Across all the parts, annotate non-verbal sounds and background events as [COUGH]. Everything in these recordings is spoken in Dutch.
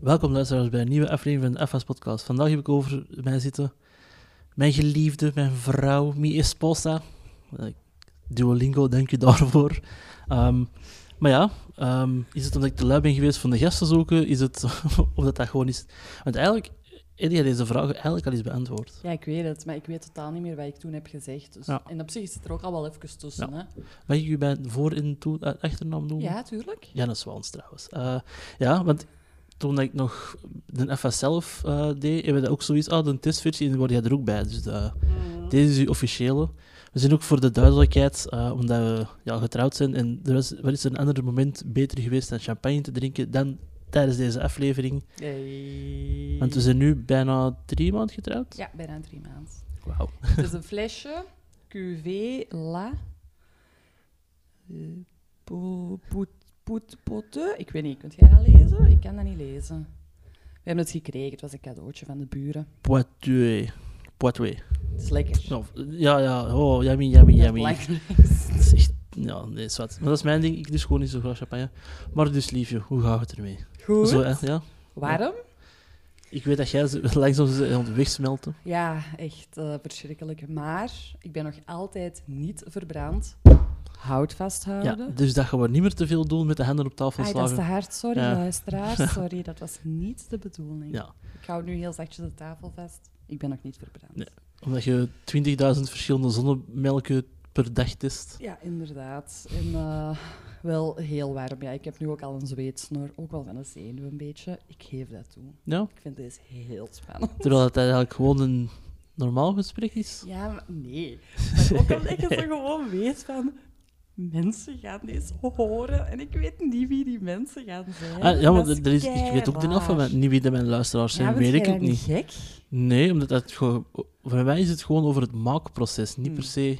Welkom luisteraars bij een nieuwe aflevering van de FS Podcast. Vandaag heb ik over mij zitten mijn geliefde, mijn vrouw, mi esposa. Eh, Duolingo, dank je daarvoor. Ehm, maar ja, ehm, is het omdat ik te lui ben geweest van de gasten zoeken? Is het [LAUGHS] omdat dat gewoon is... Want eigenlijk, Eddie had deze vragen eigenlijk al eens beantwoord. Ja, ik weet het, maar ik weet totaal niet meer wat ik toen heb gezegd. Dus Ja. En op zich is het er ook al wel even tussen. Hè? Mag ik u bij voor- en toe, eh, achternaam noemen? Ja, tuurlijk. Jannes Waans trouwens. Eh, ja, want toen ik nog de FS zelf eh, deed, hebben we dat ook zoiets. Ah, de testversie, en dan word jij er ook bij. Dus de- deze is uw officiële. We zijn ook voor de duidelijkheid, eh, omdat we ja, getrouwd zijn. En er was, wat is er een ander moment beter geweest dan champagne te drinken dan tijdens deze aflevering? Hey. Want we zijn nu bijna drie maanden getrouwd. Ja, bijna drie maanden. Wauw. Het is een flesje QV La eh, Po- Poet- Poet- Pote. Ik weet niet, kunt jij dat lezen? Ik kan dat niet lezen. We hebben het gekregen, het was een cadeautje van de buren. Poitiers. Poitiers. Het is lekker. Nou, ja, ja. Oh, yummy, yummy, yummy. Dat is echt... Ja, nee, zwart. Maar dat is mijn ding. Ik dus gewoon niet zo graag champagne. Maar dus, liefje, hoe gaat het ermee? Goed. Zo, hè? Ja. Waarom? Ik weet dat jij [LAUGHS] langzaam aan het wegsmelten. Ja, echt eh, verschrikkelijk. Maar ik ben nog altijd niet verbrand. Houd Ja, vasthouden. dus dat gaan we niet meer te veel doen met de handen op tafel Ai, dat is te hard, sorry Ja. luisteraars. [LAUGHS] Sorry, dat was niet de bedoeling. Ja, Ik hou nu heel zachtjes de tafel vast. Ik ben nog niet verbrand. Nee. omdat je 20.000 verschillende zonnemelken per dag test. Ja, inderdaad. En eh, wel heel warm. Ja, ik heb nu ook al een zweetsnor. Ook wel van een zenuw een beetje. Ik geef dat toe. Ja, Ik vind deze heel spannend. terwijl het eigenlijk gewoon een normaal gesprek is. Ja, maar nee. Maar ook omdat je zo gewoon weet van... Mensen gaan deze horen en ik weet niet wie die mensen gaan zijn. Ah, ja, maar Dat er is, ik weet ook de af van niet wie de mijn luisteraars zijn, Ja, weet ik ook dat niet. gek? Nee, omdat het gewoon, voor mij is het gewoon over het maakproces, niet Hmm. per se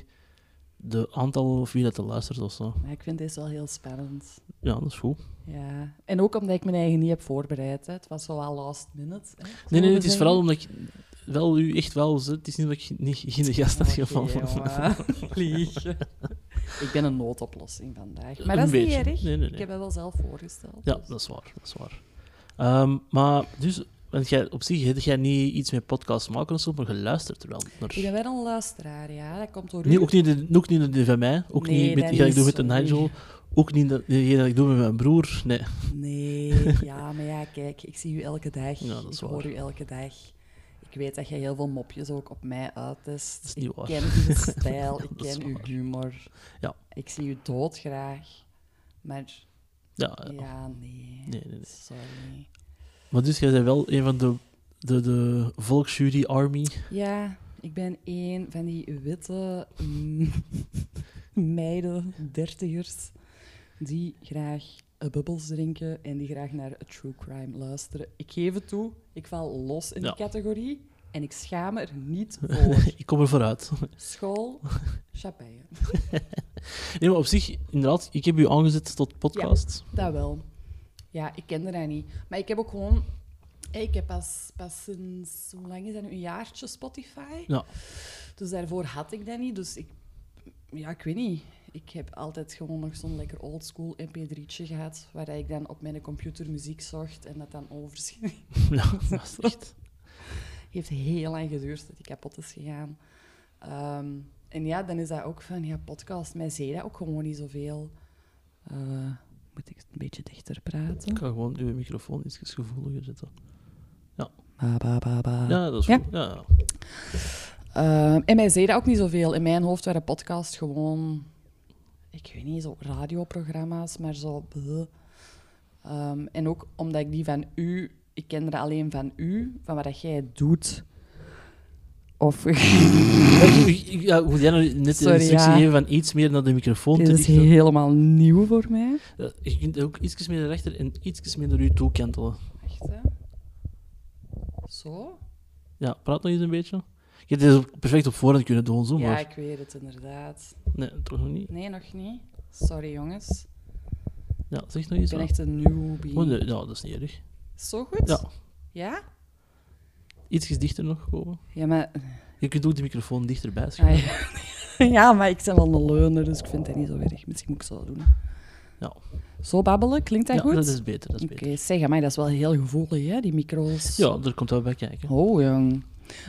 de aantal of wie dat er luistert of zo. Maar ik vind deze wel heel spannend. Ja, dat is goed. Ja. En ook omdat ik mijn eigen niet heb voorbereid. Hè. Het was zo wel last minute. Hè, Nee, nee, het is vooral omdat ik wel u echt wel zit. Het is niet dat ik niet geen de gast had. [LAUGHS] Liegen. Ik ben een noodoplossing vandaag. Maar Een dat is beetje. niet erg. Nee, nee, nee. Ik heb dat wel zelf voorgesteld. Ja, dus. dat is waar. Dat is waar. Ehm, maar dus, want jij, op zich heb jij niet iets met podcast maken of zo, maar je luistert er wel naar. Ik ben wel een luisteraar, ja. Dat komt door u. Nee, ook niet, de, ook niet de van mij, ook Nee, niet met dat die dat ik doe met de. Nigel, ook niet dat ik doe met mijn broer. Nee. Nee, [LAUGHS] ja, maar ja, kijk, ik zie u elke dag. Ja, dat is ik hoor u elke dag. Ik weet dat je heel veel mopjes ook op mij uittest. Dat is niet ik waar. ken uw [LAUGHS] stijl, ik ken uw humor. Ja. Ik zie u doodgraag. Maar Ja, ja. ja, nee. Nee, nee, nee. Sorry. Maar dus jij bent wel een van de, de, de volksjury army. Ja, ik ben een van die witte mm, [LAUGHS] meiden, dertigers, die graag bubbels drinken en die graag naar true crime luisteren. Ik geef het toe, ik val los in Ja. die categorie en ik schaam er niet [LAUGHS] voor. ik kom er vooruit. School, [LAUGHS] champagne. Nee, maar op zich, inderdaad, ik heb u aangezet tot podcast. Dat wel. Ja, ik kende dat niet. Maar ik heb ook gewoon... Ik heb pas, pas sinds... Hoe lang is dat nu? Een jaartje Spotify. Ja. Dus daarvoor had ik dat niet. Dus ik... Ja, ik weet niet. Ik heb altijd gewoon nog zo'n lekker oldschool mp3'tje gehad, waar ik dan op mijn computer muziek zocht en dat dan overschreef. [LAUGHS] Ja, [LAUGHS] dat echt... heeft heel lang geduurd dat die kapot is gegaan. Ehm, en ja, dan is dat ook van, ja, podcast, mij zei dat ook gewoon niet zoveel. Eh, moet ik een beetje dichter praten? Ik ga gewoon uw microfoon iets gevoeliger zetten. Ba, ba, ba, ba. Ja, dat is Ja. goed. Ja, ja. Ehm, en mij zei dat ook niet zoveel. In mijn hoofd waren podcast gewoon, ik weet niet, zo radioprogramma's, maar zo. Ehm, en ook omdat ik die van u, ik kende dat alleen van u, van wat jij doet. Of [LAUGHS] Ja, goed, jij nou net de instructie ja. geven van iets meer naar de microfoon dit te is helemaal nieuw voor mij. Ja, Je kunt ook iets meer naar rechter en iets meer naar u toe kantelen. Echt, hè? Zo? Ja, praat nog eens een beetje. Je hebt dit perfect op voorhand kunnen doen, zo, Ja, maar... ik weet het inderdaad. Nee, toch nog niet. Nee, nog niet. Sorry, jongens. Ja, zeg nog Ik eens ben echt een newbie. Oh, nee, ja, dat is niet erg. Zo goed? Ja. Ja? Ietsjes dichter nog komen. Ja, maar... Je kunt ook de microfoon dichterbij schuiven. Ah, ja. [LAUGHS] ja, maar ik ben wel een leuner, dus ik vind het niet zo erg. Misschien moet ik zo doen. Ja. Zo babbelen, klinkt dat ja, goed? dat is beter. Dat is Oké, zeg, maar dat is wel heel gevoelig, hè, die micro's. Ja, er komt wel bij kijken. Oh, jong.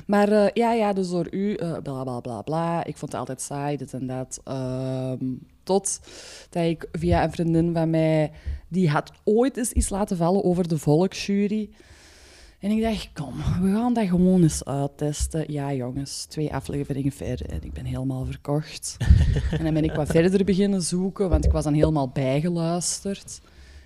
Maar eh, ja, ja, dus door u, eh, bla bla bla bla. Ik vond het altijd saai, dit en dat. Ehm, tot dat ik via een vriendin van mij, die had ooit eens iets laten vallen over de volksjury. En ik dacht, kom, we gaan dat gewoon eens uittesten. Ja, jongens, twee afleveringen verder en ik ben helemaal verkocht. [LAUGHS] en dan ben ik wat verder beginnen zoeken, want ik was dan helemaal bijgeluisterd.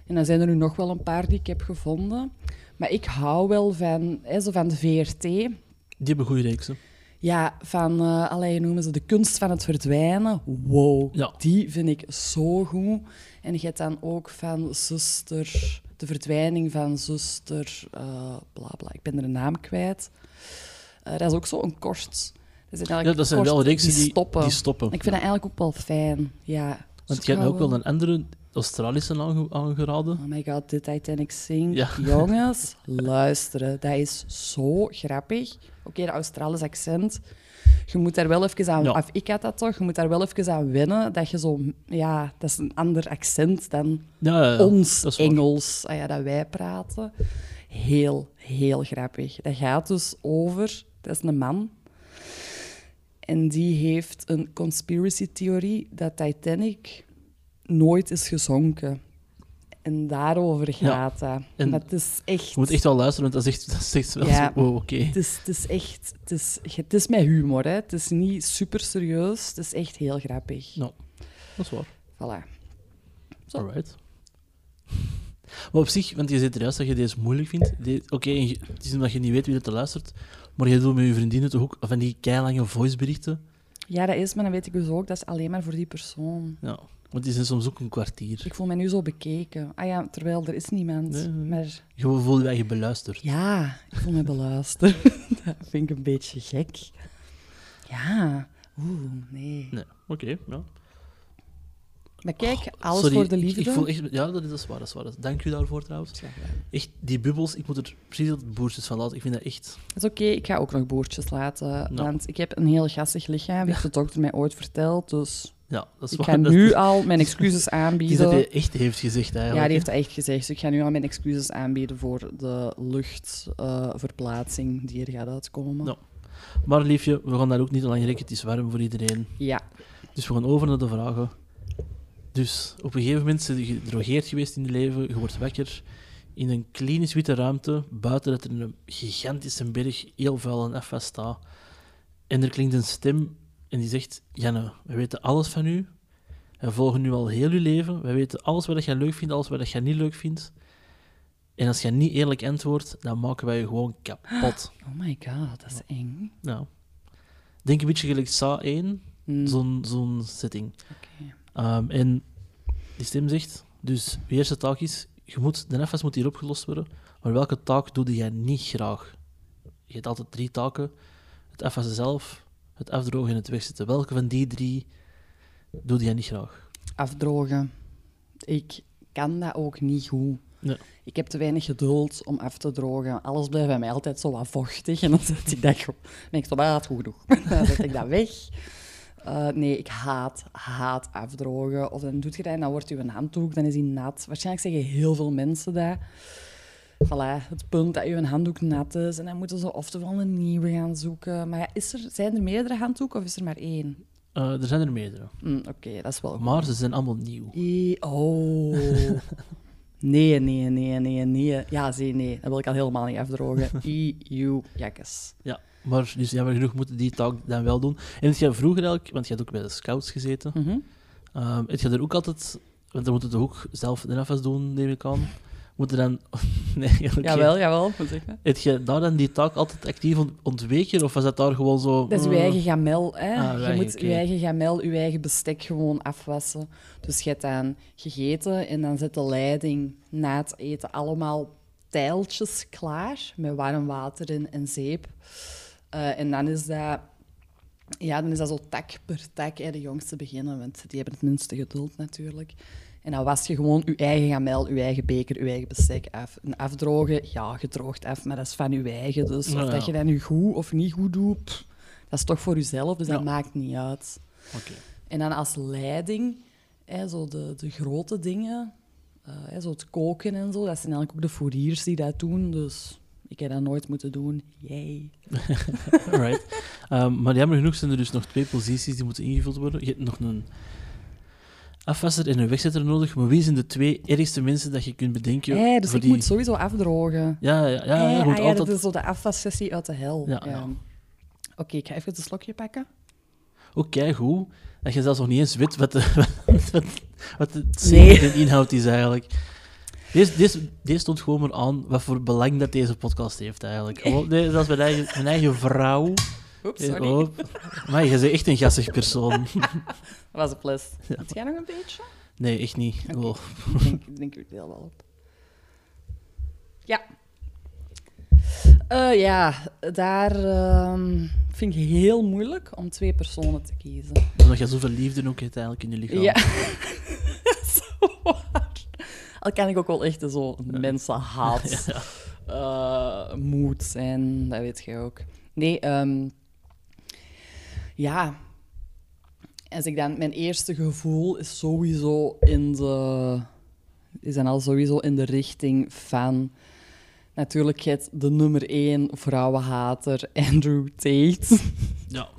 En dan zijn er nu nog wel een paar die ik heb gevonden. Maar ik hou wel van, hè, zo van de VRT. Die hebben goede reeksen. Ja, van, eh allee, noemen ze de kunst van het verdwijnen. Wow, Ja. die vind ik zo goed. En je hebt dan ook van zuster, de verdwijning van zuster, eh bla bla, ik ben er een naam kwijt. Eh, dat is ook zo een kort. Dat zijn, eigenlijk Ja, dat zijn wel reeksen die, stoppen. die stoppen. Ik vind dat eigenlijk ook wel fijn, ja. Want je hebt ook wel een andere Australische aange- aangeraden. Oh my god, de Titanic Sing. Ja. Jongens, luisteren. Dat is zo grappig. Oké, de Australisch accent. Je moet daar wel even aan... Ja. Of ik had dat toch. Je moet daar wel even aan wennen. Dat je zo... Ja, dat is een ander accent dan Ja, ons. Engels. ah ja, dat wij praten. Heel, heel grappig. Dat gaat dus over... Dat is een man. En die heeft een conspiracy-theorie dat Titanic nooit is gezonken. En daarover gaat dat. En dat is echt... Je moet echt wel luisteren, want dat is echt, dat is echt wel Ja. zo... Wow, oké. Het is, het is echt... Het is, het is met humor, hè. Het is niet super serieus. Het is echt heel grappig. Ja. Dat is waar. Voilà. Zo. Alright. Maar op zich, want je zit er juist dat je deze moeilijk vindt. Oké, het is omdat je niet weet wie er luistert, maar je doet met je vriendinnen toch ook van die keilange voiceberichten. Ja, dat is, maar dan weet ik dus ook, dat is alleen maar voor die persoon. Ja, want die zijn soms ook een kwartier. Ik voel me nu zo bekeken. Ah ja, terwijl er is niemand. Nee. Maar Je voelt je eigen beluisterd. ja, ik voel me beluisterd. [LAUGHS] dat vind ik een beetje gek. Ja, oeh, nee. Nee, oké, ja. Maar kijk, alles Sorry, voor de ik- liefde. Ik, voel echt... Ja, dat is, dat is waar, dat is waar. Dank u daarvoor trouwens. Echt, die bubbels, ik moet er precies dat boertjes van laten. Ik vind dat echt... Dat is oké, ik ga ook nog boertjes laten. Nou. Want ik heb een heel gassig lichaam, heeft de dokter mij ooit verteld. Dus Ja, dat is ik waar. ga [LAUGHS] nu al mijn excuses aanbieden. dat hij echt heeft gezegd, eigenlijk. Ja, die heeft echt gezegd. Dus ik ga nu al mijn excuses aanbieden voor de luchtverplaatsing die er gaat uitkomen. Ja. Maar liefje, we gaan daar ook niet te lang rekken. Het is warm voor iedereen. Ja. Dus we gaan over naar de vragen. Dus op een gegeven moment ben je gedrogeerd geweest in je leven. Je wordt wakker in een klinisch witte ruimte. Buiten dat er een gigantische berg heel vuil en afwas staat. En er klinkt een stem en die zegt: Janne, we weten alles van u. We volgen nu al heel uw leven. We weten alles wat jij leuk vindt, alles wat jij niet leuk vindt. En als je niet eerlijk antwoordt, dan maken wij je gewoon kapot. [GASPS] Oh my god, dat is eng. Nou, denk een beetje gelijk Sa 1, Hmm, zo'n zo'n setting. oké. Ehm, en die stem zegt, dus de eerste taak is, je moet, de afwas moet hier opgelost worden, maar welke taak doe jij niet graag? Je hebt altijd drie taken. Het afwassen zelf, het afdrogen en het wegzetten. Welke van die drie doe jij niet graag? Afdrogen. Ik kan dat ook niet goed. Ik heb te weinig geduld om af te drogen. Alles blijft bij mij altijd zo wat vochtig. En [LAUGHS] dan zet ik dat gewoon... Ik zo, ah, dat is goed genoeg. [LAUGHS] Dan zet ik dat weg. Eh, nee, ik haat, haat afdrogen. Of dan doet je dat en dan wordt je handdoek, dan is die nat. Waarschijnlijk zeggen heel veel mensen dat. Voilà, het punt dat je handdoek nat is. En dan moeten ze oftewel een nieuwe gaan zoeken. Maar ja, is er, zijn er meerdere handdoeken of is er maar één? Eh, er zijn er meerdere, Hm, Oké, dat is wel goed. maar ze zijn allemaal nieuw. I- Oh. [LAUGHS] Nee, nee, nee, nee, nee. Ja, zie, nee. Dat wil ik al helemaal niet afdrogen. [LAUGHS] EU, jakkes. Ja, maar dus jammer genoeg moeten die taak dan wel doen. En heb jij vroeger eigenlijk, want je had ook bij de scouts gezeten, Mhm. Ehm heb je er ook altijd, want dan moeten toch ook zelf de afwas doen, neem ik aan. Moeten dan, [LAUGHS] nee, oké. Jawel, jawel. Je? Heb je daar dan die taak altijd actief ont- ontweken, of was dat daar gewoon zo... Dat is uw eh, eigen gamel. Hè? Ah, je eigen, moet je eigen gamel, je eigen bestek gewoon afwassen. Dus je hebt dan gegeten en dan zet de leiding na het eten allemaal tijltjes klaar met warm water in en zeep. Eh, en dan is dat... Ja, dan is dat zo tak per tak, hè, de jongste beginnen, want die hebben het minste geduld natuurlijk. En dan was je gewoon je eigen gamel, je eigen beker, je eigen bestek af. En afdrogen, ja, je droogt af, maar dat is van je eigen. Dus of Ja, ja. dat je dat nu goed of niet goed doet, pff, dat is toch voor jezelf, dus dat maakt niet uit. En dan als leiding hè, zo de, de grote dingen, eh, hè, zo het koken en zo, dat zijn eigenlijk ook de fouriers die dat doen. Dus ik heb dat nooit moeten doen. Yay. [LAUGHS] right. Ehm, maar jammer genoeg zijn er dus nog twee posities die moeten ingevuld worden. Je hebt nog een afwasser en een wegzetter nodig. Maar wie zijn de twee ergste mensen dat je kunt bedenken? Hey, dus ik die... moet sowieso afdrogen. Ja, ja, ja. Hey, je moet ah, ja, altijd... dat is zo de afwassessie uit de hel. Ja. Oké, ik ga even een slokje pakken. Ook goed dat je zelfs nog niet eens weet wat de, [LAUGHS] wat, wat de Nee. de inhoud is eigenlijk. Deze, deze, deze stond gewoon maar aan wat voor belang dat deze podcast heeft eigenlijk. [LAUGHS] Gewoon, nee, dat is mijn eigen, mijn eigen vrouw. Oeps, sorry. oh. Maar je bent echt een gassig persoon. Dat [LAUGHS] was een plus. Heb jij nog een beetje? Nee, echt niet. Oh. ik denk, ik denk deel wel op. Ja. Eh, ja, daar ehm, vind ik heel moeilijk om twee personen te kiezen. Omdat je zoveel liefde ook hebt eigenlijk in je lichaam. Ja. [LAUGHS] zo waar. Al kan ik ook wel echt zo mensenhaat [LAUGHS] Ja. eh, moed zijn, dat weet je ook. Nee, ehm, ja. Als ik dan, mijn eerste gevoel is sowieso in de, is dan al sowieso in de richting van natuurlijk het de nummer één vrouwenhater [LAUGHS] Andrew Tate. Ja.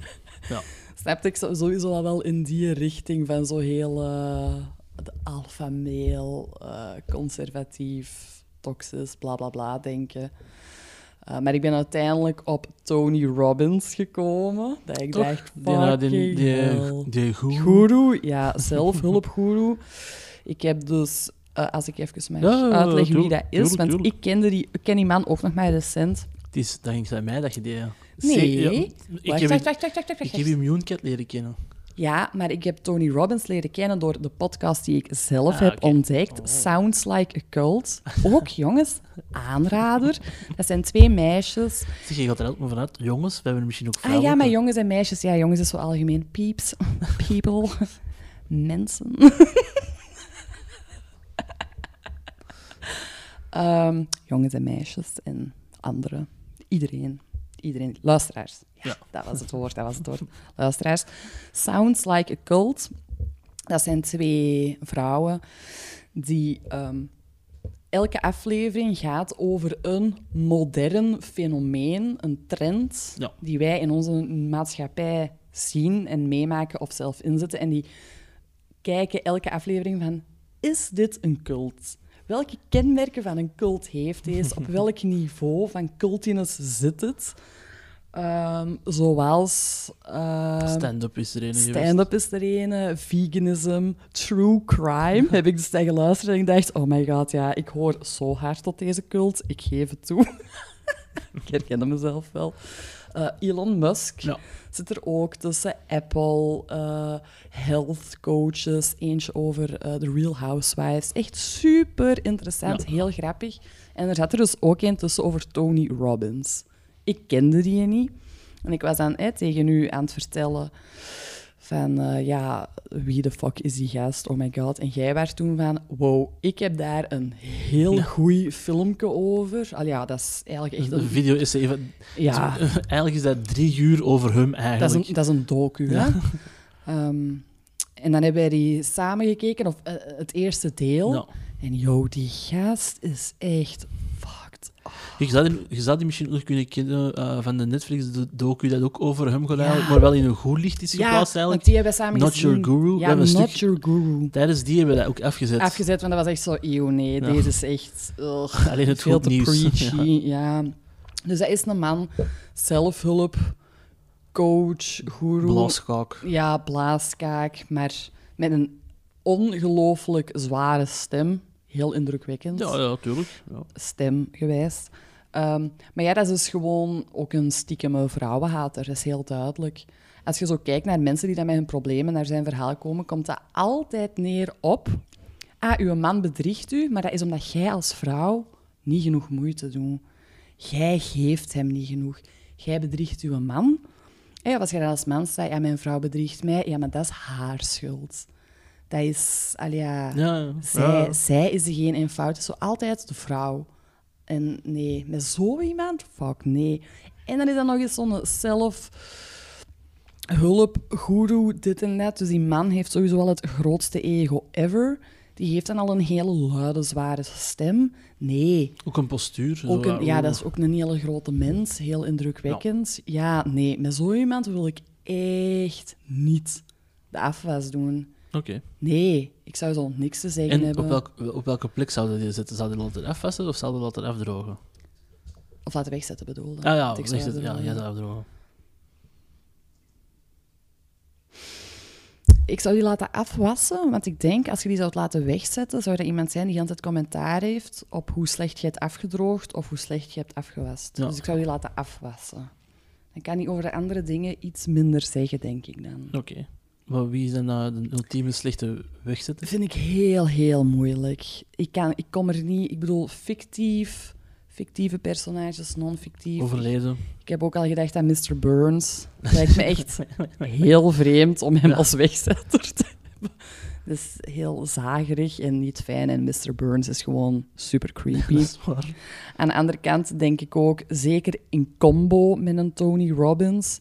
Snap ik sowieso al wel in die richting van zo heel eh, de alpha male, eh, conservatief, toxisch, bla bla bla denken. Eh, maar ik ben uiteindelijk op Tony Robbins gekomen. Dat ik Toch? dacht, Die, nou, die, fucking die. Guru, ja, zelfhulpgoeroe. ik heb dus, eh, als ik even mag Ja, uitleggen wie dat is, want ik kende die, ik ken die man ook nog maar recent. Het is dankzij mij dat je die... Nee. Ja, ik, Wacht, heb, wacht, wacht, wacht, wacht, wacht, ik heb leren kennen. Ja, maar ik heb Tony Robbins leren kennen door de podcast die ik zelf Ah, heb ontdekt. Oh. Sounds Like a Cult. [LAUGHS] Ook, jongens, aanrader. Dat zijn twee meisjes. Zeg, je gaat er altijd maar vanuit. Jongens, we hebben er misschien ook Ah vrouwen. ja, maar jongens en meisjes. Ja, jongens is zo algemeen. Peeps, [LAUGHS] people, [LAUGHS] mensen. Ehm, jongens en meisjes en anderen. Iedereen. Iedereen. Luisteraars. Ja, dat was het woord, dat was het woord. Luisteraars. Sounds Like a Cult. Dat zijn twee vrouwen die... ehm, elke aflevering gaat over een modern fenomeen, een trend, Ja. die wij in onze maatschappij zien en meemaken of zelf inzetten. En die kijken elke aflevering van, is dit een cult? Welke kenmerken van een cult heeft deze? Op [LAUGHS] welk niveau van cultiness zit het? Ehm, zoals... ehm, Stand-up is er een. Stand-up is er een, veganism, true crime. Heb ik dus tegen geluisterd en ik dacht, oh my god, ja, ik hoor zo hard tot deze cult. Ik geef het toe. [LAUGHS] ik herkende mezelf wel. Eh, Elon Musk Ja. zit er ook tussen. Apple, eh, health coaches, eentje over eh, The Real Housewives. Echt super interessant, Ja. heel grappig. En er zat er dus ook een tussen over Tony Robbins. Ik kende die niet. En ik was dan tegen u aan het vertellen van, eh, ja, wie de fuck is die gast? Oh my god. En jij was toen van, wow, ik heb daar een heel Ja. goed filmpje over. Al ja, dat is eigenlijk echt De een... video is even... Ja, Eigenlijk is dat drie uur over hem dat eigenlijk. is een, dat is een docu, Ja. hè. [LAUGHS] Ehm, en dan hebben wij die samen gekeken, of eh, het eerste deel. En yo, die gast is echt Je zou, die, je zou die misschien nog kunnen kennen eh, van de Netflix-docu dat ook over hem Ja. eigenlijk, maar wel in een goed licht is geplaatst eigenlijk. die hebben we samen Not gezien. Your Guru. Ja, Not stuk- Your Guru. Tijdens die hebben we dat ook afgezet. Afgezet, want dat was echt zo, eeuw, nee, Ja. deze is echt... ugh, Alleen het veel te nieuws. preachy. [LAUGHS] Ja. Dus dat is een man, zelfhulp, coach, guru. Blaaskaak. Ja, blaaskaak, maar met een ongelooflijk zware stem. Heel indrukwekkend. Ja, ja, tuurlijk. Ja. Stem geweest. Ehm, maar ja, dat is dus gewoon ook een stiekeme vrouwenhater. Dat is heel duidelijk. Als je zo kijkt naar mensen die dan met hun problemen naar zijn verhaal komen, komt dat altijd neer op... Ah, uw man bedriegt u, maar dat is omdat jij als vrouw niet genoeg moeite doet. Jij geeft hem niet genoeg. Jij bedriegt uw man. Ja, als je dan als man zegt, ja, mijn vrouw bedriegt mij, ja, maar dat is haar schuld. Dat is, al ja, Ja, ja. zij, Ja. zij is degene in fout. Het is zo altijd de vrouw. En nee, met zo iemand? Fuck, nee. En dan is dat nog eens zo'n zelf... hulp, guru, dit en dat. Dus die man heeft sowieso al het grootste ego ever. Die heeft dan al een hele luide, zware stem. Nee. Ook een postuur. Ook een, ja, dat is ook een hele grote mens. Heel indrukwekkend. Ja, nee. Met zo iemand wil ik echt niet de afwas doen. Oké. Nee, ik zou zo niks te zeggen En hebben. op, welk, op welke plek zouden die zitten? Zouden die laten afwassen of zouden die laten afdrogen? Of laten wegzetten bedoelde. Ah ja, wegzetten. ja, jij eh, zou afdrogen. Ik zou die laten afwassen, want ik denk als je die zou laten wegzetten, zou er iemand zijn die altijd commentaar heeft op hoe slecht je hebt afgedroogd of hoe slecht je hebt afgewast. Ja. Dus ik zou die laten afwassen. Dan kan hij over de andere dingen iets minder zeggen, denk ik dan. Oké. Maar wie is dan eh, de ultieme slechte wegzetter? Dat vind ik heel, heel moeilijk. Ik, kan, ik kom er niet... Ik bedoel, fictief, fictieve personages, non-fictief. Overleden. Ik heb ook al gedacht aan Mr. Burns. Het lijkt me echt [LAUGHS] heel vreemd om hem Ja. als wegzetter te hebben. Dat is heel zagerig en niet fijn. En Mr. Burns is gewoon super Dat creepy. is waar. Aan de andere kant denk ik ook, zeker in combo met een Tony Robbins,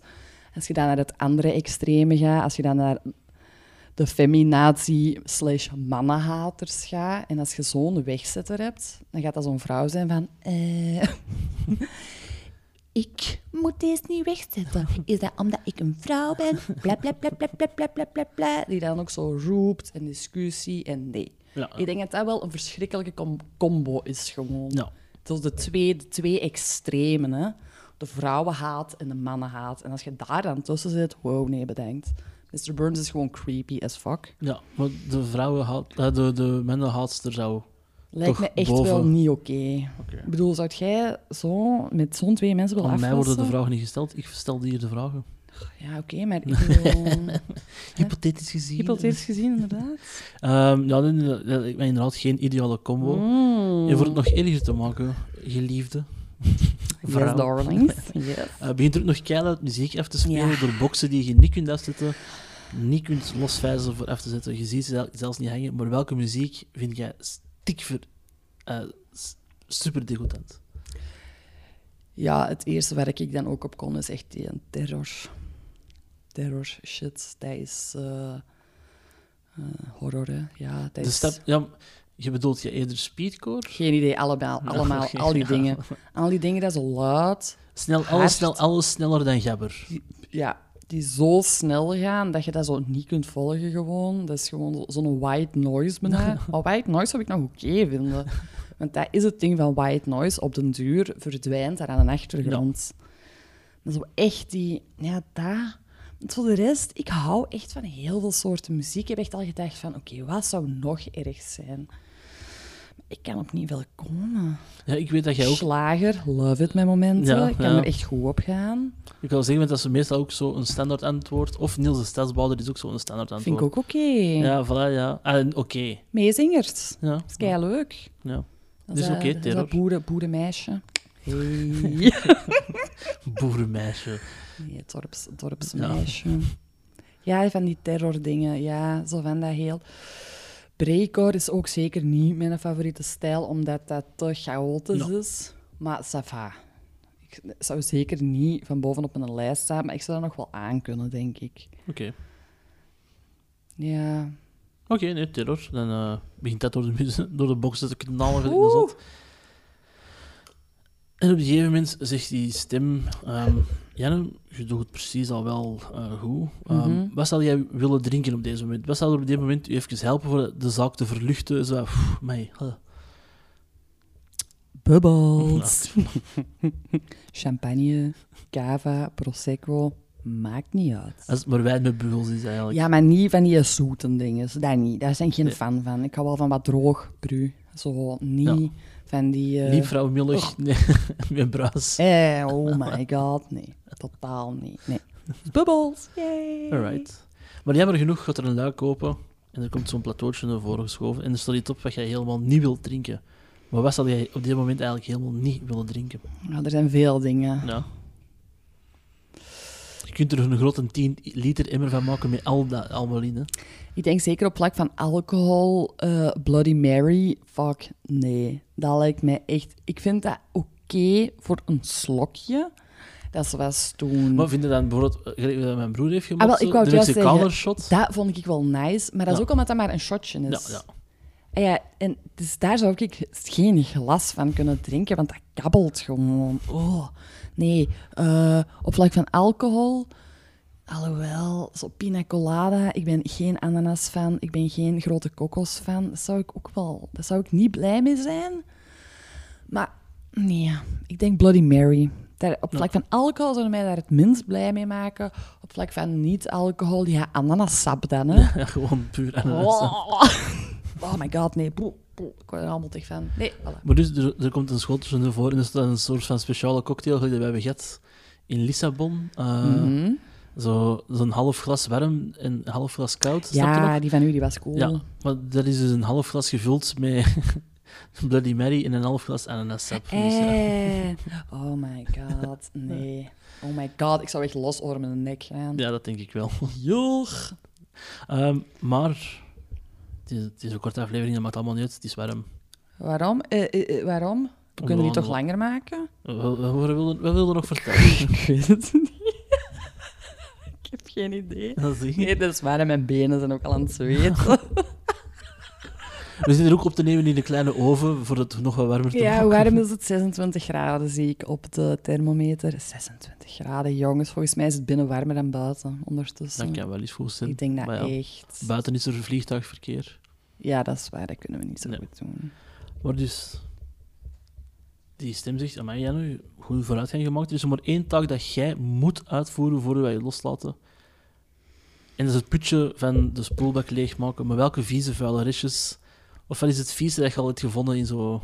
als je dan naar het andere extreme gaat, als je dan naar de feminazie slash mannenhaters gaat, en als je zo'n wegzetter hebt, dan gaat dat zo'n vrouw zijn van... eh, [LAUGHS] ik moet deze niet wegzetten. Is dat omdat ik een vrouw ben? Bla, bla, bla, bla, bla, bla, bla, bla, bla. Die dan ook zo roept en discussie en nee. Ja. Ik denk dat dat wel een verschrikkelijke com- combo is gewoon. Ja. Het is de twee, de twee extremen, hè. De vrouwenhaat en de mannenhaat. En als je daar dan tussen zit, wow, nee, bedankt. Mr. Burns is gewoon creepy as fuck. ja, maar de vrouwen haat, eh, de, de mannenhaatster zou... Lijkt Toch me echt boven. wel niet oké. Oké. Ik bedoel, zou jij zo met zo'n twee mensen willen Aan mij afwassen? worden de vragen niet gesteld. Ik stelde hier de vragen. Ja, oké, maar ik bedoel... [LAUGHS] Hypothetisch gezien. Hypothetisch gezien, inderdaad. Ehm, ja, ben inderdaad geen ideale combo. Mm. En voor het nog erger te maken, geliefde. Yes, darlings. Yes. Eh, begint er ook nog keihard muziek af te spelen Ja. door boksen die je niet kunt afzetten, niet kunt losvijzen voor af te zetten. Je ziet ze zel- zelfs niet hangen. Maar welke muziek vind jij stikver eh, s- super degoutant? Ja, het eerste waar ik dan ook op kon is echt die terror. Terror shit. Dat is eh, eh, horror, hè. Ja, dat De is... stap, ja, je bedoelt je eerder speedcore? Geen idee, allemaal, allemaal al die ja. dingen. Al die dingen, dat is zo luid. Snel, Hard. alles, snel, alles sneller dan Gabber. Ja, die zo snel gaan dat je dat zo niet kunt volgen gewoon. Dat is gewoon zo- zo'n white noise bijna. Maar [LAUGHS] white noise zou ik nog oké vinden. Want dat is het ding van white noise. Op den duur verdwijnt daar aan de achtergrond. Dat is zo echt die... Ja. Want voor de rest, ik hou echt van heel veel soorten muziek. Ik heb echt al gedacht van, oké, wat zou nog erg zijn? Ik kan op niet komen. Ja, ik weet dat jij ook... Slager, love it met momenten. Ja, ik kan ja. er echt goed op gaan. Ik wil zeggen dat ze meestal ook zo een standaard antwoord... Of Niels de Stadsbouwer is ook zo een standaard antwoord. Vind ik ook oké. Ja, voilà, ja. Ah, en oké. Meezingers. Ja. Dat is kei leuk. ja. Dat is, oké, eh, dat is terror. dat boeren, boerenmeisje. Hey. [LAUGHS] Boerenmeisje. nee, dorps, dorpsmeisje. Ja. van die terrordingen. Ja, zo van dat heel... Breakcore is ook zeker niet mijn favoriete stijl, omdat dat te chaotisch is. Maar ça va. Ik zou zeker niet van bovenop een lijst staan, maar ik zou dat nog wel aankunnen, denk ik. Oké. Ja. Oké, nee, terror. Dan eh, begint dat door de, [LAUGHS] door de boxen te knallen. gelijk zot. En op een gegeven moment zegt die stem... ehm Janne, je doet het precies al wel eh, goed. Ehm, Mhm. Wat zou jij willen drinken op deze moment? Wat zou er op dit moment u even helpen voor de zaak te verluchten? Zo, pff, mei, huh. Bubbles. [LAUGHS] [LAUGHS] Champagne, cava, prosecco, maakt niet uit. Als maar wijn met bubbels is eigenlijk. Ja, maar niet van die zoete dingen. Dat niet. Daar ik geen Nee. fan van. Ik hou wel van wat droog bru. Zo niet Ja. van die... eh, Niet vrouwmillig, nee, [LAUGHS] met bruis. eh, oh my god, nee. Totaal niet. Nee. Bubbles. Yay. Alright. Maar jammer genoeg gaat er een luik open en er komt zo'n plateautje naar voren geschoven en er staat iets op wat jij helemaal niet wilt drinken. Maar wat zou jij op dit moment eigenlijk helemaal niet willen drinken? Ja, er zijn veel dingen. Ja. Je kunt er een grote 10 liter emmer van maken met al dat allemaal in. Hè. Ik denk zeker op vlak van alcohol, eh, Bloody Mary, fuck, nee. Dat lijkt mij echt... Ik vind dat oké voor een slokje. Dat was toen... Maar vind je dan bijvoorbeeld, eh, mijn broer heeft Ah, wel, gemaakt, ik zo, wou de Mexicaner shot? Dat vond ik wel nice, maar dat is Ja. ook omdat dat maar een shotje is. Ja, ja. En, ja, en dus daar zou ik geen glas van kunnen drinken, want dat kabbelt gewoon. Oh, nee. eh, op vlak van alcohol, alhoewel, zo pina colada, ik ben geen ananas fan, ik ben geen grote kokos fan. Dat zou ik ook wel, daar zou ik niet blij mee zijn. Maar nee, ik denk Bloody Mary. Daar, op vlak van alcohol zouden mij daar het minst blij mee maken. Op vlak van niet-alcohol, ja, ananassap dan, hè. Ja, [LAUGHS] gewoon puur ananas. Oh, oh my god, nee. Ik word er allemaal tegen van. Nee, voilà. Maar dus, er, er komt een schoteltje voren en er staat een soort van speciale cocktail die we hebben gehad in Lissabon. Eh, Mhm. zo, Zo'n half glas warm en een half glas koud. Ja, die van u die was cool. Ja, maar dat is dus een half glas gevuld met [LAUGHS] Bloody Mary en een half glas ananassap. Ja. Eh. [LAUGHS] Oh my god, nee. Oh my god, ik zou echt los over mijn nek gaan. ja, dat denk ik wel. [LAUGHS] Joch. Ehm, maar het is, het is een korte aflevering, dat maakt allemaal niet uit. Het is warm. Waarom? Eh, eh, eh, waarom? We kunnen die toch langer maken? Wat, wat, wat wilden we wilden nog vertellen? Ik weet het niet. ik heb geen idee. Dat. Nee, dat is waar. en Mijn benen zijn ook al aan het zweten. We zitten er ook op te nemen in de kleine oven voor het nog wat warmer te Ja, maken. hoe warm is het? 26 graden zie ik op de thermometer. 26 graden, jongens. Volgens mij is het binnen warmer dan buiten ondertussen. Dat kan wel eens goed zijn. Ik denk dat ja, echt. Buiten is er vliegtuigverkeer. Ja, dat is waar. Dat kunnen we niet zo Nee. goed doen. Maar dus... Die stem zegt, amai Janu, goede vooruitgang gemaakt. Er is er maar één taak dat jij moet uitvoeren voor wij je loslaten. En dat is het putje van de spoelbak leegmaken. Maar welke vieze vuile restjes... Of wat is het vieze dat je al hebt gevonden in zo...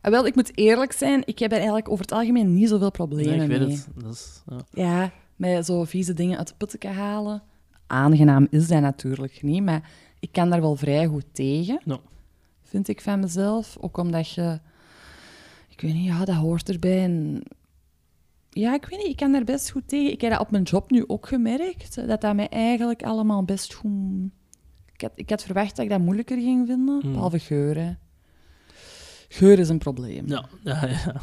Ah, wel, ik moet eerlijk zijn. Ik heb er eigenlijk over het algemeen niet zoveel Nee, problemen ik weet mee. het. Dat is, ja. Ja, met zo vieze dingen uit de putten halen. Aangenaam is dat natuurlijk niet, maar ik kan daar wel vrij goed tegen. Ja. Vind ik van mezelf. Ook omdat je... Ik weet niet, ja, dat hoort erbij. En ja, ik weet niet, ik kan daar best goed tegen. Ik heb dat op mijn job nu ook gemerkt, dat dat mij eigenlijk allemaal best goed... Ik had, ik had verwacht dat ik dat moeilijker ging vinden, Mm. behalve geur, hè. Geur is een probleem. Ja, ja, ja.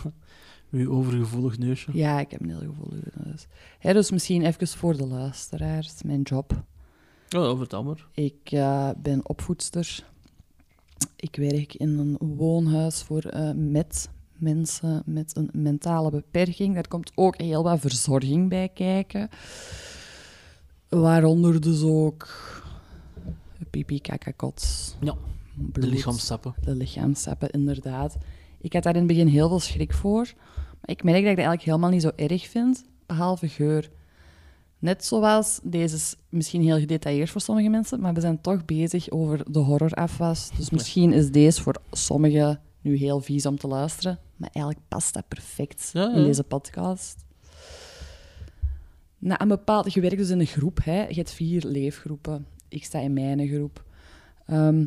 Uw overgevoelig neusje. Ja, ik heb een heel gevoelige neus. Hè, dus misschien even voor de luisteraars, mijn job. Oh, vertel maar. Ik eh, ben opvoedster. Ik werk in een woonhuis voor eh, met mensen met een mentale beperking. Daar komt ook heel wat verzorging bij kijken. Waaronder dus ook pipi, kaka, kots, Ja, de bloed, lichaamssappen. de lichaamsappen, inderdaad. Ik had daar in het begin heel veel schrik voor. Maar ik merk dat ik dat eigenlijk helemaal niet zo erg vind, behalve geur. Net zoals, deze is misschien heel gedetailleerd voor sommige mensen, maar we zijn toch bezig over de horrorafwas. Dus misschien is deze voor sommigen nu heel vies om te luisteren, maar eigenlijk past dat perfect Ja, in deze podcast. Na een bepaald, je werkt dus in een groep, hè. je hebt vier leefgroepen. Ik sta in mijn groep. Ehm,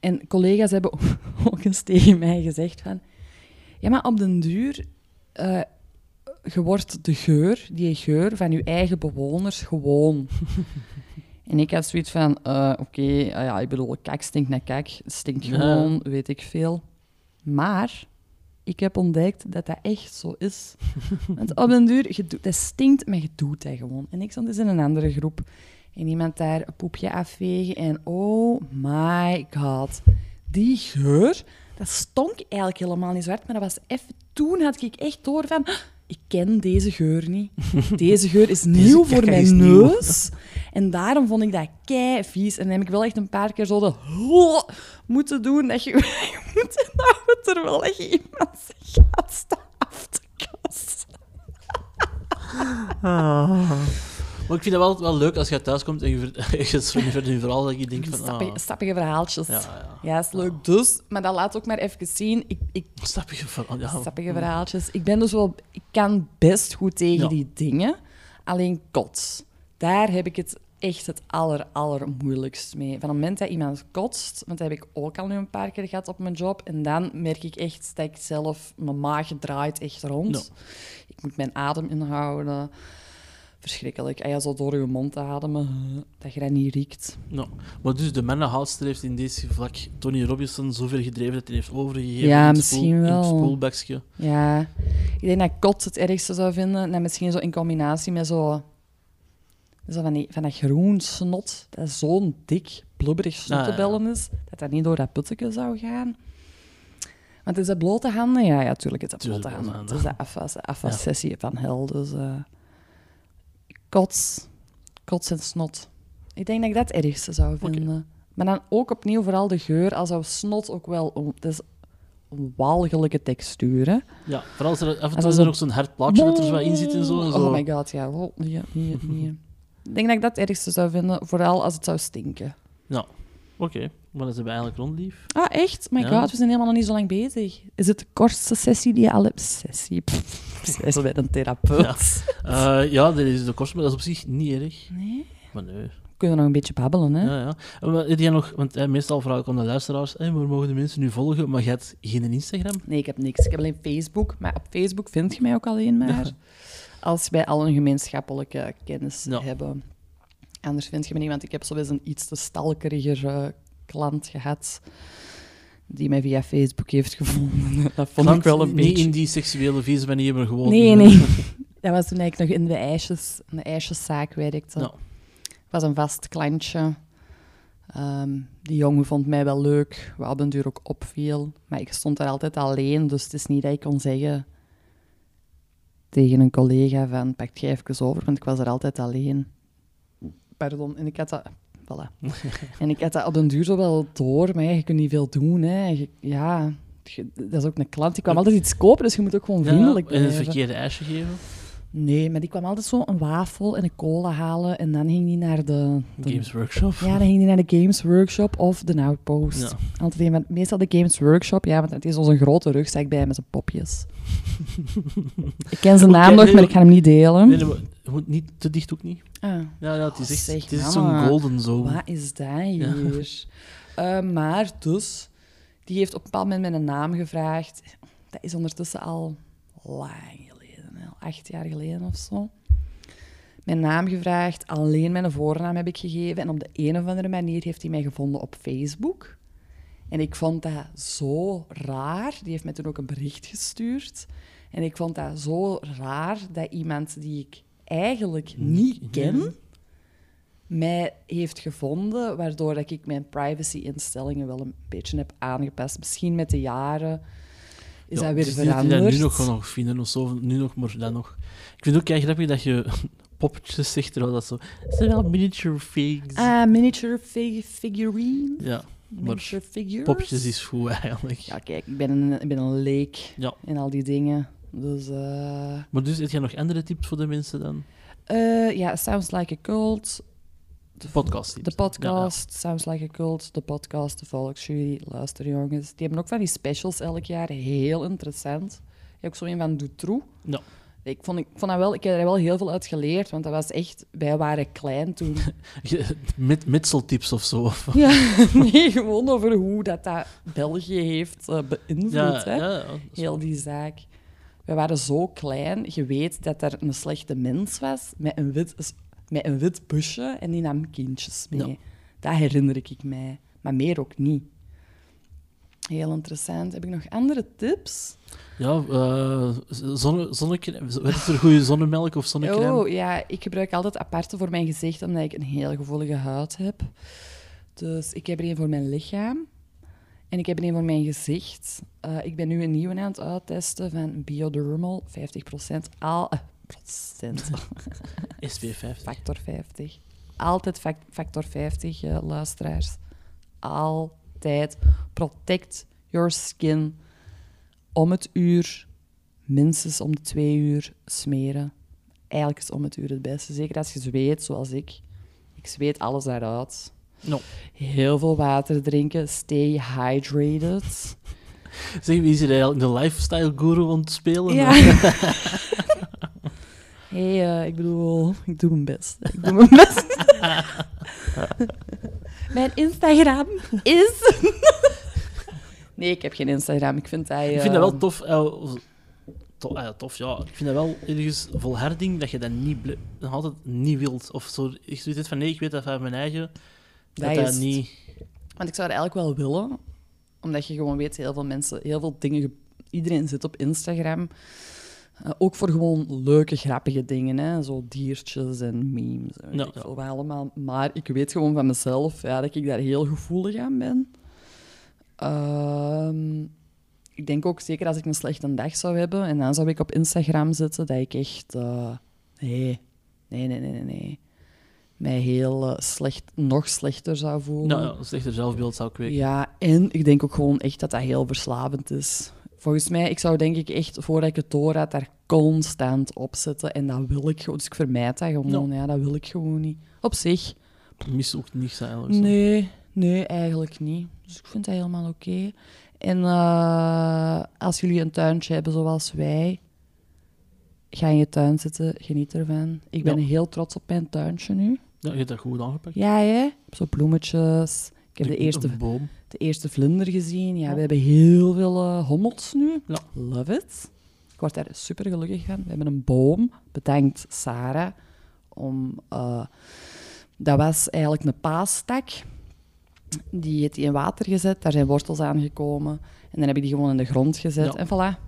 en collega's hebben [LAUGHS] ook eens tegen mij gezegd van... Ja, maar op den duur... eh, je wordt de geur, die geur van je eigen bewoners gewoon. [LAUGHS] en ik had zoiets van... eh, Oké, ah ja, ik bedoel, kak stinkt naar kak. Stinkt Ja. gewoon, weet ik veel. Maar... Ik heb ontdekt dat dat echt zo is. [LAUGHS] Want op den duur, je doet, dat stinkt, maar je doet dat gewoon. En ik stond dus in een andere groep. En iemand daar een poepje afvegen. En oh my god. Die geur, dat stonk eigenlijk helemaal niet zo hard. Maar dat was even... Toen had ik echt door van... "Ah, Ik ken deze geur niet. [LAUGHS] Deze geur is nieuw voor mijn is nieuw." neus. En daarom vond ik dat kei vies. En dan heb ik wel echt een paar keer zo de... moeten doen. Dat je, [LAUGHS] je moet inhouden terwijl je iemand zich gaat staan af te kassen. Maar ik vind het wel, wel leuk als je thuis komt en je, [LAUGHS] je in je verhaal dat je denkt van... Stappige, ah, stappige verhaaltjes. ja, Ja, ja. is leuk. Dus, maar dat laat ook maar even zien. Ik, ik, verhaal? Ja. stappige verhaaltjes. Ik ben dus wel... Ik kan best goed tegen die dingen. Alleen kots. Daar heb ik het echt het aller, allermoeilijkst mee. Van het moment dat iemand kotst, want dat heb ik ook al nu een paar keer gehad op mijn job, en dan merk ik echt dat ik zelf... Mijn maag draait echt rond. Ik moet mijn adem inhouden. Verschrikkelijk. En ja, zo door je mond ademen, dat je dat niet riekt. Ja. Maar dus de mannenhoudster heeft in deze vlak Tony Robinson zoveel gedreven dat hij heeft overgegeven Ja, in het misschien spoel- in wel. het spoelbakje. Ja, Ik denk dat kot het ergste zou vinden. En misschien zo in combinatie met zo... Zo van, die, van dat groen snot, dat zo'n dik, blubberig snottebellen is, dat dat niet door dat putteke zou gaan. Want is dat blote handen? Ja, ja, natuurlijk is dat blote handen. Het is de afwas, van hel. Dus uh, kots, kots en snot. Ik denk dat ik dat het ergste zou vinden. Okay. Maar dan ook opnieuw vooral de geur, als zou snot ook wel... Het is een walgelijke textuur, hè? Ja, vooral als er af en toe er ook zo'n hard plaatje dat er zo in zit en zo. En zo. Oh my god, ja. Oh, nee, nee. Ik denk dat ik dat het ergste zou vinden, vooral als het zou stinken. Ja, oké. Okay. Maar is bij eigenlijk rondlief. Ah, echt? My ja. god, we zijn helemaal nog niet zo lang bezig. Is het de kortste sessie die je al hebt? Sessie? Zij zo bij een therapeut. Ja. Uh, ja, dat is de kortste, maar dat is op zich niet erg. Nee? Maar nee. We kunnen nog een beetje babbelen, hè? Ja, ja. Maar, die nog, want eh, meestal vraag ik aan de luisteraars, eh, waar mogen de mensen nu volgen? Maar je hebt geen Instagram? Nee, ik heb niks. Ik heb alleen Facebook. Maar op Facebook vind je mij ook alleen maar. Ja. Als wij al een gemeenschappelijke kennis ja. hebben. Anders vind je me niet, want ik heb sowieso een iets te stalkeriger uh, klant gehad die mij via Facebook heeft gevonden. [LAUGHS] Dat vond klant, ik wel een beetje... Niet in die seksuele vieze manier, maar gewoon... Nee, nee. [LAUGHS] Dat was toen ik nog in de, ijsjes, in de ijsjeszaak werkte. Het was een vast klantje. Um, die jongen vond mij wel leuk, wat op den duur ook opviel. Maar ik stond daar altijd alleen, dus het is niet dat ik kon zeggen tegen een collega van pak jij even over, want ik was er altijd alleen. Pardon, en ik had dat... Voilà. [LAUGHS] en ik had dat op den duur zo wel door, maar ja, je kunt niet veel doen. Hè. Je, ja, dat is ook een klant, die kwam altijd iets kopen, dus je moet ook gewoon vriendelijk ja, En het verkeerde ijsje geven? Nee, maar die kwam altijd zo een wafel en een cola halen en dan ging die naar de... de Games Workshop? Ja, dan ging die naar de Games Workshop of de Outpost. Ja. Altijd een, meestal de Games Workshop, ja, want het is zo'n grote rugzak bij met zijn popjes. [LAUGHS] ik ken zijn naam nog, maar ik ga hem niet delen. Nee, nee, moet niet te dicht ook niet. Ah. Ja, ja, het is echt zeg, het is zo'n golden zo. Wat is dat hier? Ja. [LAUGHS] Uh, maar dus, die heeft op een bepaald moment mijn naam gevraagd. Dat is ondertussen al lang acht jaar geleden of zo. Mijn naam gevraagd, alleen mijn voornaam heb ik gegeven. En op de een of andere manier heeft hij mij gevonden op Facebook. En ik vond dat zo raar. Die heeft mij toen ook een bericht gestuurd. En ik vond dat zo raar dat iemand die ik eigenlijk niet ken, mij heeft gevonden, waardoor dat ik mijn privacy-instellingen wel een beetje heb aangepast. Misschien met de jaren is ja, dat weer dus veranderd. Die nu nog gewoon nog vinden of zo, nu nog, maar dan nog. Ik vind het ook grappig dat je [LAUGHS] poppetjes zegt, terwijl dat zo... Zijn wel miniature figs. Ah, miniature fig figurine. Ja. Miniature figures. Popjes is goed eigenlijk. Ja, kijk, ik ben een, ik ben een leek ja. in al die dingen. Dus, uh... Maar dus, heb jij nog andere tips voor de mensen dan? Uh, ja, Sounds Like a Cult. De podcast. De podcast, ja, ja. Sounds Like a Cult, de podcast, de Volksjury, luister jongens. Die hebben ook van die specials elk jaar, heel interessant. Je hebt ook zo een van Dutroux. Ja. Ik vond, ik vond dat wel, ik heb er wel heel veel uit geleerd, want dat was echt, wij waren klein toen. [LAUGHS] Met mitseltips of zo? [LAUGHS] Ja, nee, gewoon over hoe dat, dat België heeft uh, beïnvloed, ja, hè? Ja, heel die zaak. We waren zo klein, je weet dat er een slechte mens was met een wit met een wit busje en die nam kindjes mee. Ja. Dat herinner ik mij. Maar meer ook niet. Heel interessant. Heb ik nog andere tips? Ja, uh, zonne, zonnecrème. Is er goede zonnemelk of zonnecrème? Oh, ja. Ik gebruik altijd aparte voor mijn gezicht, omdat ik een heel gevoelige huid heb. Dus ik heb er een voor mijn lichaam. En ik heb er een voor mijn gezicht. Uh, ik ben nu een nieuwe aan het uittesten van Biodermal. 50% al, procent. SPF50. [LAUGHS] Factor 50. Altijd factor 50, uh, luisteraars. Altijd. Protect your skin. Om het uur, minstens om de twee uur smeren. Eigenlijk is om het uur het beste. Zeker als je zweet, zoals ik. Ik zweet alles daaruit. No. Heel veel water drinken. Stay hydrated. [LAUGHS] Zeg, wie is er eigenlijk de lifestyle guru aan het spelen? Ja. [LAUGHS] Hé, hey, uh, ik bedoel, [LAUGHS] ik doe mijn best. Ik doe mijn best. [LAUGHS] mijn Instagram is... [LAUGHS] nee, ik heb geen Instagram. Ik vind hij... Uh... Ik vind dat wel tof. Uh, tof, uh, tof, ja. Ik vind dat wel ergens volharding dat je dat niet nog altijd niet wilt. Of zo, ik zoiets van, nee, ik weet dat van mijn eigen. Dat dat, dat niet... Want ik zou dat eigenlijk wel willen. Omdat je gewoon weet, heel veel mensen, heel veel dingen... Iedereen zit op Instagram. Eh, ook voor gewoon leuke, grappige dingen, hè? zo diertjes en memes. en weet Ja, ik ja. allemaal. Maar ik weet gewoon van mezelf ja, dat ik daar heel gevoelig aan ben. Ehm, ik denk ook zeker als ik een slechte dag zou hebben en dan zou ik op Instagram zitten, dat ik echt. eh, nee, nee, nee, nee, nee, nee. Mij heel eh, slecht, nog slechter zou voelen. Nou, ja, een slechter zelfbeeld zou kweken. Ja, en ik denk ook gewoon echt dat dat heel verslavend is. Volgens mij, ik zou denk ik echt, voordat ik het door had, daar constant op zitten. En dat wil ik gewoon. Dus ik vermijd dat gewoon. Ja, dat wil ik gewoon niet. Op zich. Mis ook niks eigenlijk. zo. Nee, nee, eigenlijk niet. Dus ik vind dat helemaal oké. En eh, als jullie een tuintje hebben zoals wij, ga in je tuin zitten, geniet ervan. Ik ben Ja. heel trots op mijn tuintje nu. Ja, je hebt dat goed aangepakt. Ja, hè? Zo bloemetjes. Ik heb de eerste boom. De eerste vlinder gezien. Ja, Ja. we hebben heel veel eh, hommels nu. Ja. Love it. Ik word daar super gelukkig van. We hebben een boom. Bedankt Sarah. Om, eh, dat was eigenlijk een paastak. Die heeft hij in water gezet. Daar zijn wortels aangekomen. En dan heb ik die gewoon in de grond gezet. Ja. En voilà.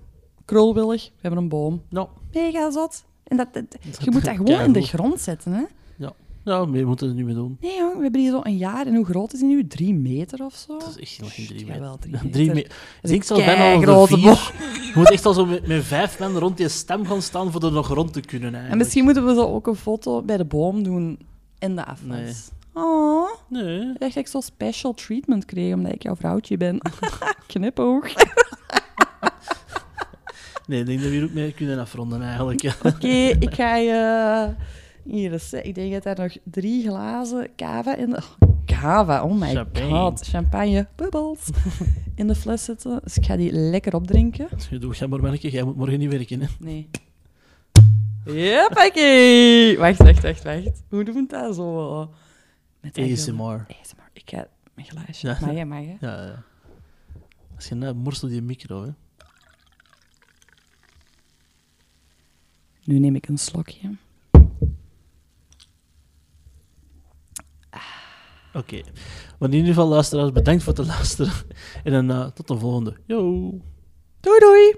Krulwillig. We hebben een boom. Nou, Mega zot. En dat, dat- Dat je moet dat gewoon in de grond zetten, hè? Ja, meer moeten we er niet meer doen. Nee, jong. We hebben die zo een jaar. En hoe groot is die nu? Drie meter of zo? Dat is echt nog geen drie Ja, meter. wel drie [LAUGHS] Drie meter. meter. Dat Ik is denk een zelfs bijna al de vier. Je moet echt al zo met, met vijf man rond die stem gaan staan voor er nog rond te kunnen eigenlijk. En misschien moeten we zo ook een foto bij de boom doen in de afwas. Nee. Oh, Nee. ik dacht dat ik zo special treatment kreeg omdat ik jouw vrouwtje ben. [LAUGHS] Knipoog. [LAUGHS] Nee, ik denk dat we hier ook mee kunnen afronden eigenlijk. Ja. Oké, ik ga je... Hier is, ik denk dat er nog drie glazen cava in de... Cava, oh my Champagne. god. Champagne, bubbels. [LAUGHS] in de fles zitten. Dus ik ga die lekker opdrinken. Je doet jij maar werken, jij moet morgen niet werken. Hè. Nee. Jeppakee! Wacht, wacht, wacht, wacht. Hoe doen we dat zo? Met ASMR. ASMR. Ik ga mijn glaasje. Ja. Mag je, mag je? Ja, ja. Als je net morst op die micro, hè. Nu neem ik een slokje. Oké. Maar in ieder geval, luisteraars, bedankt voor het luisteren. En dan eh, tot de volgende. Yo! Doei doei!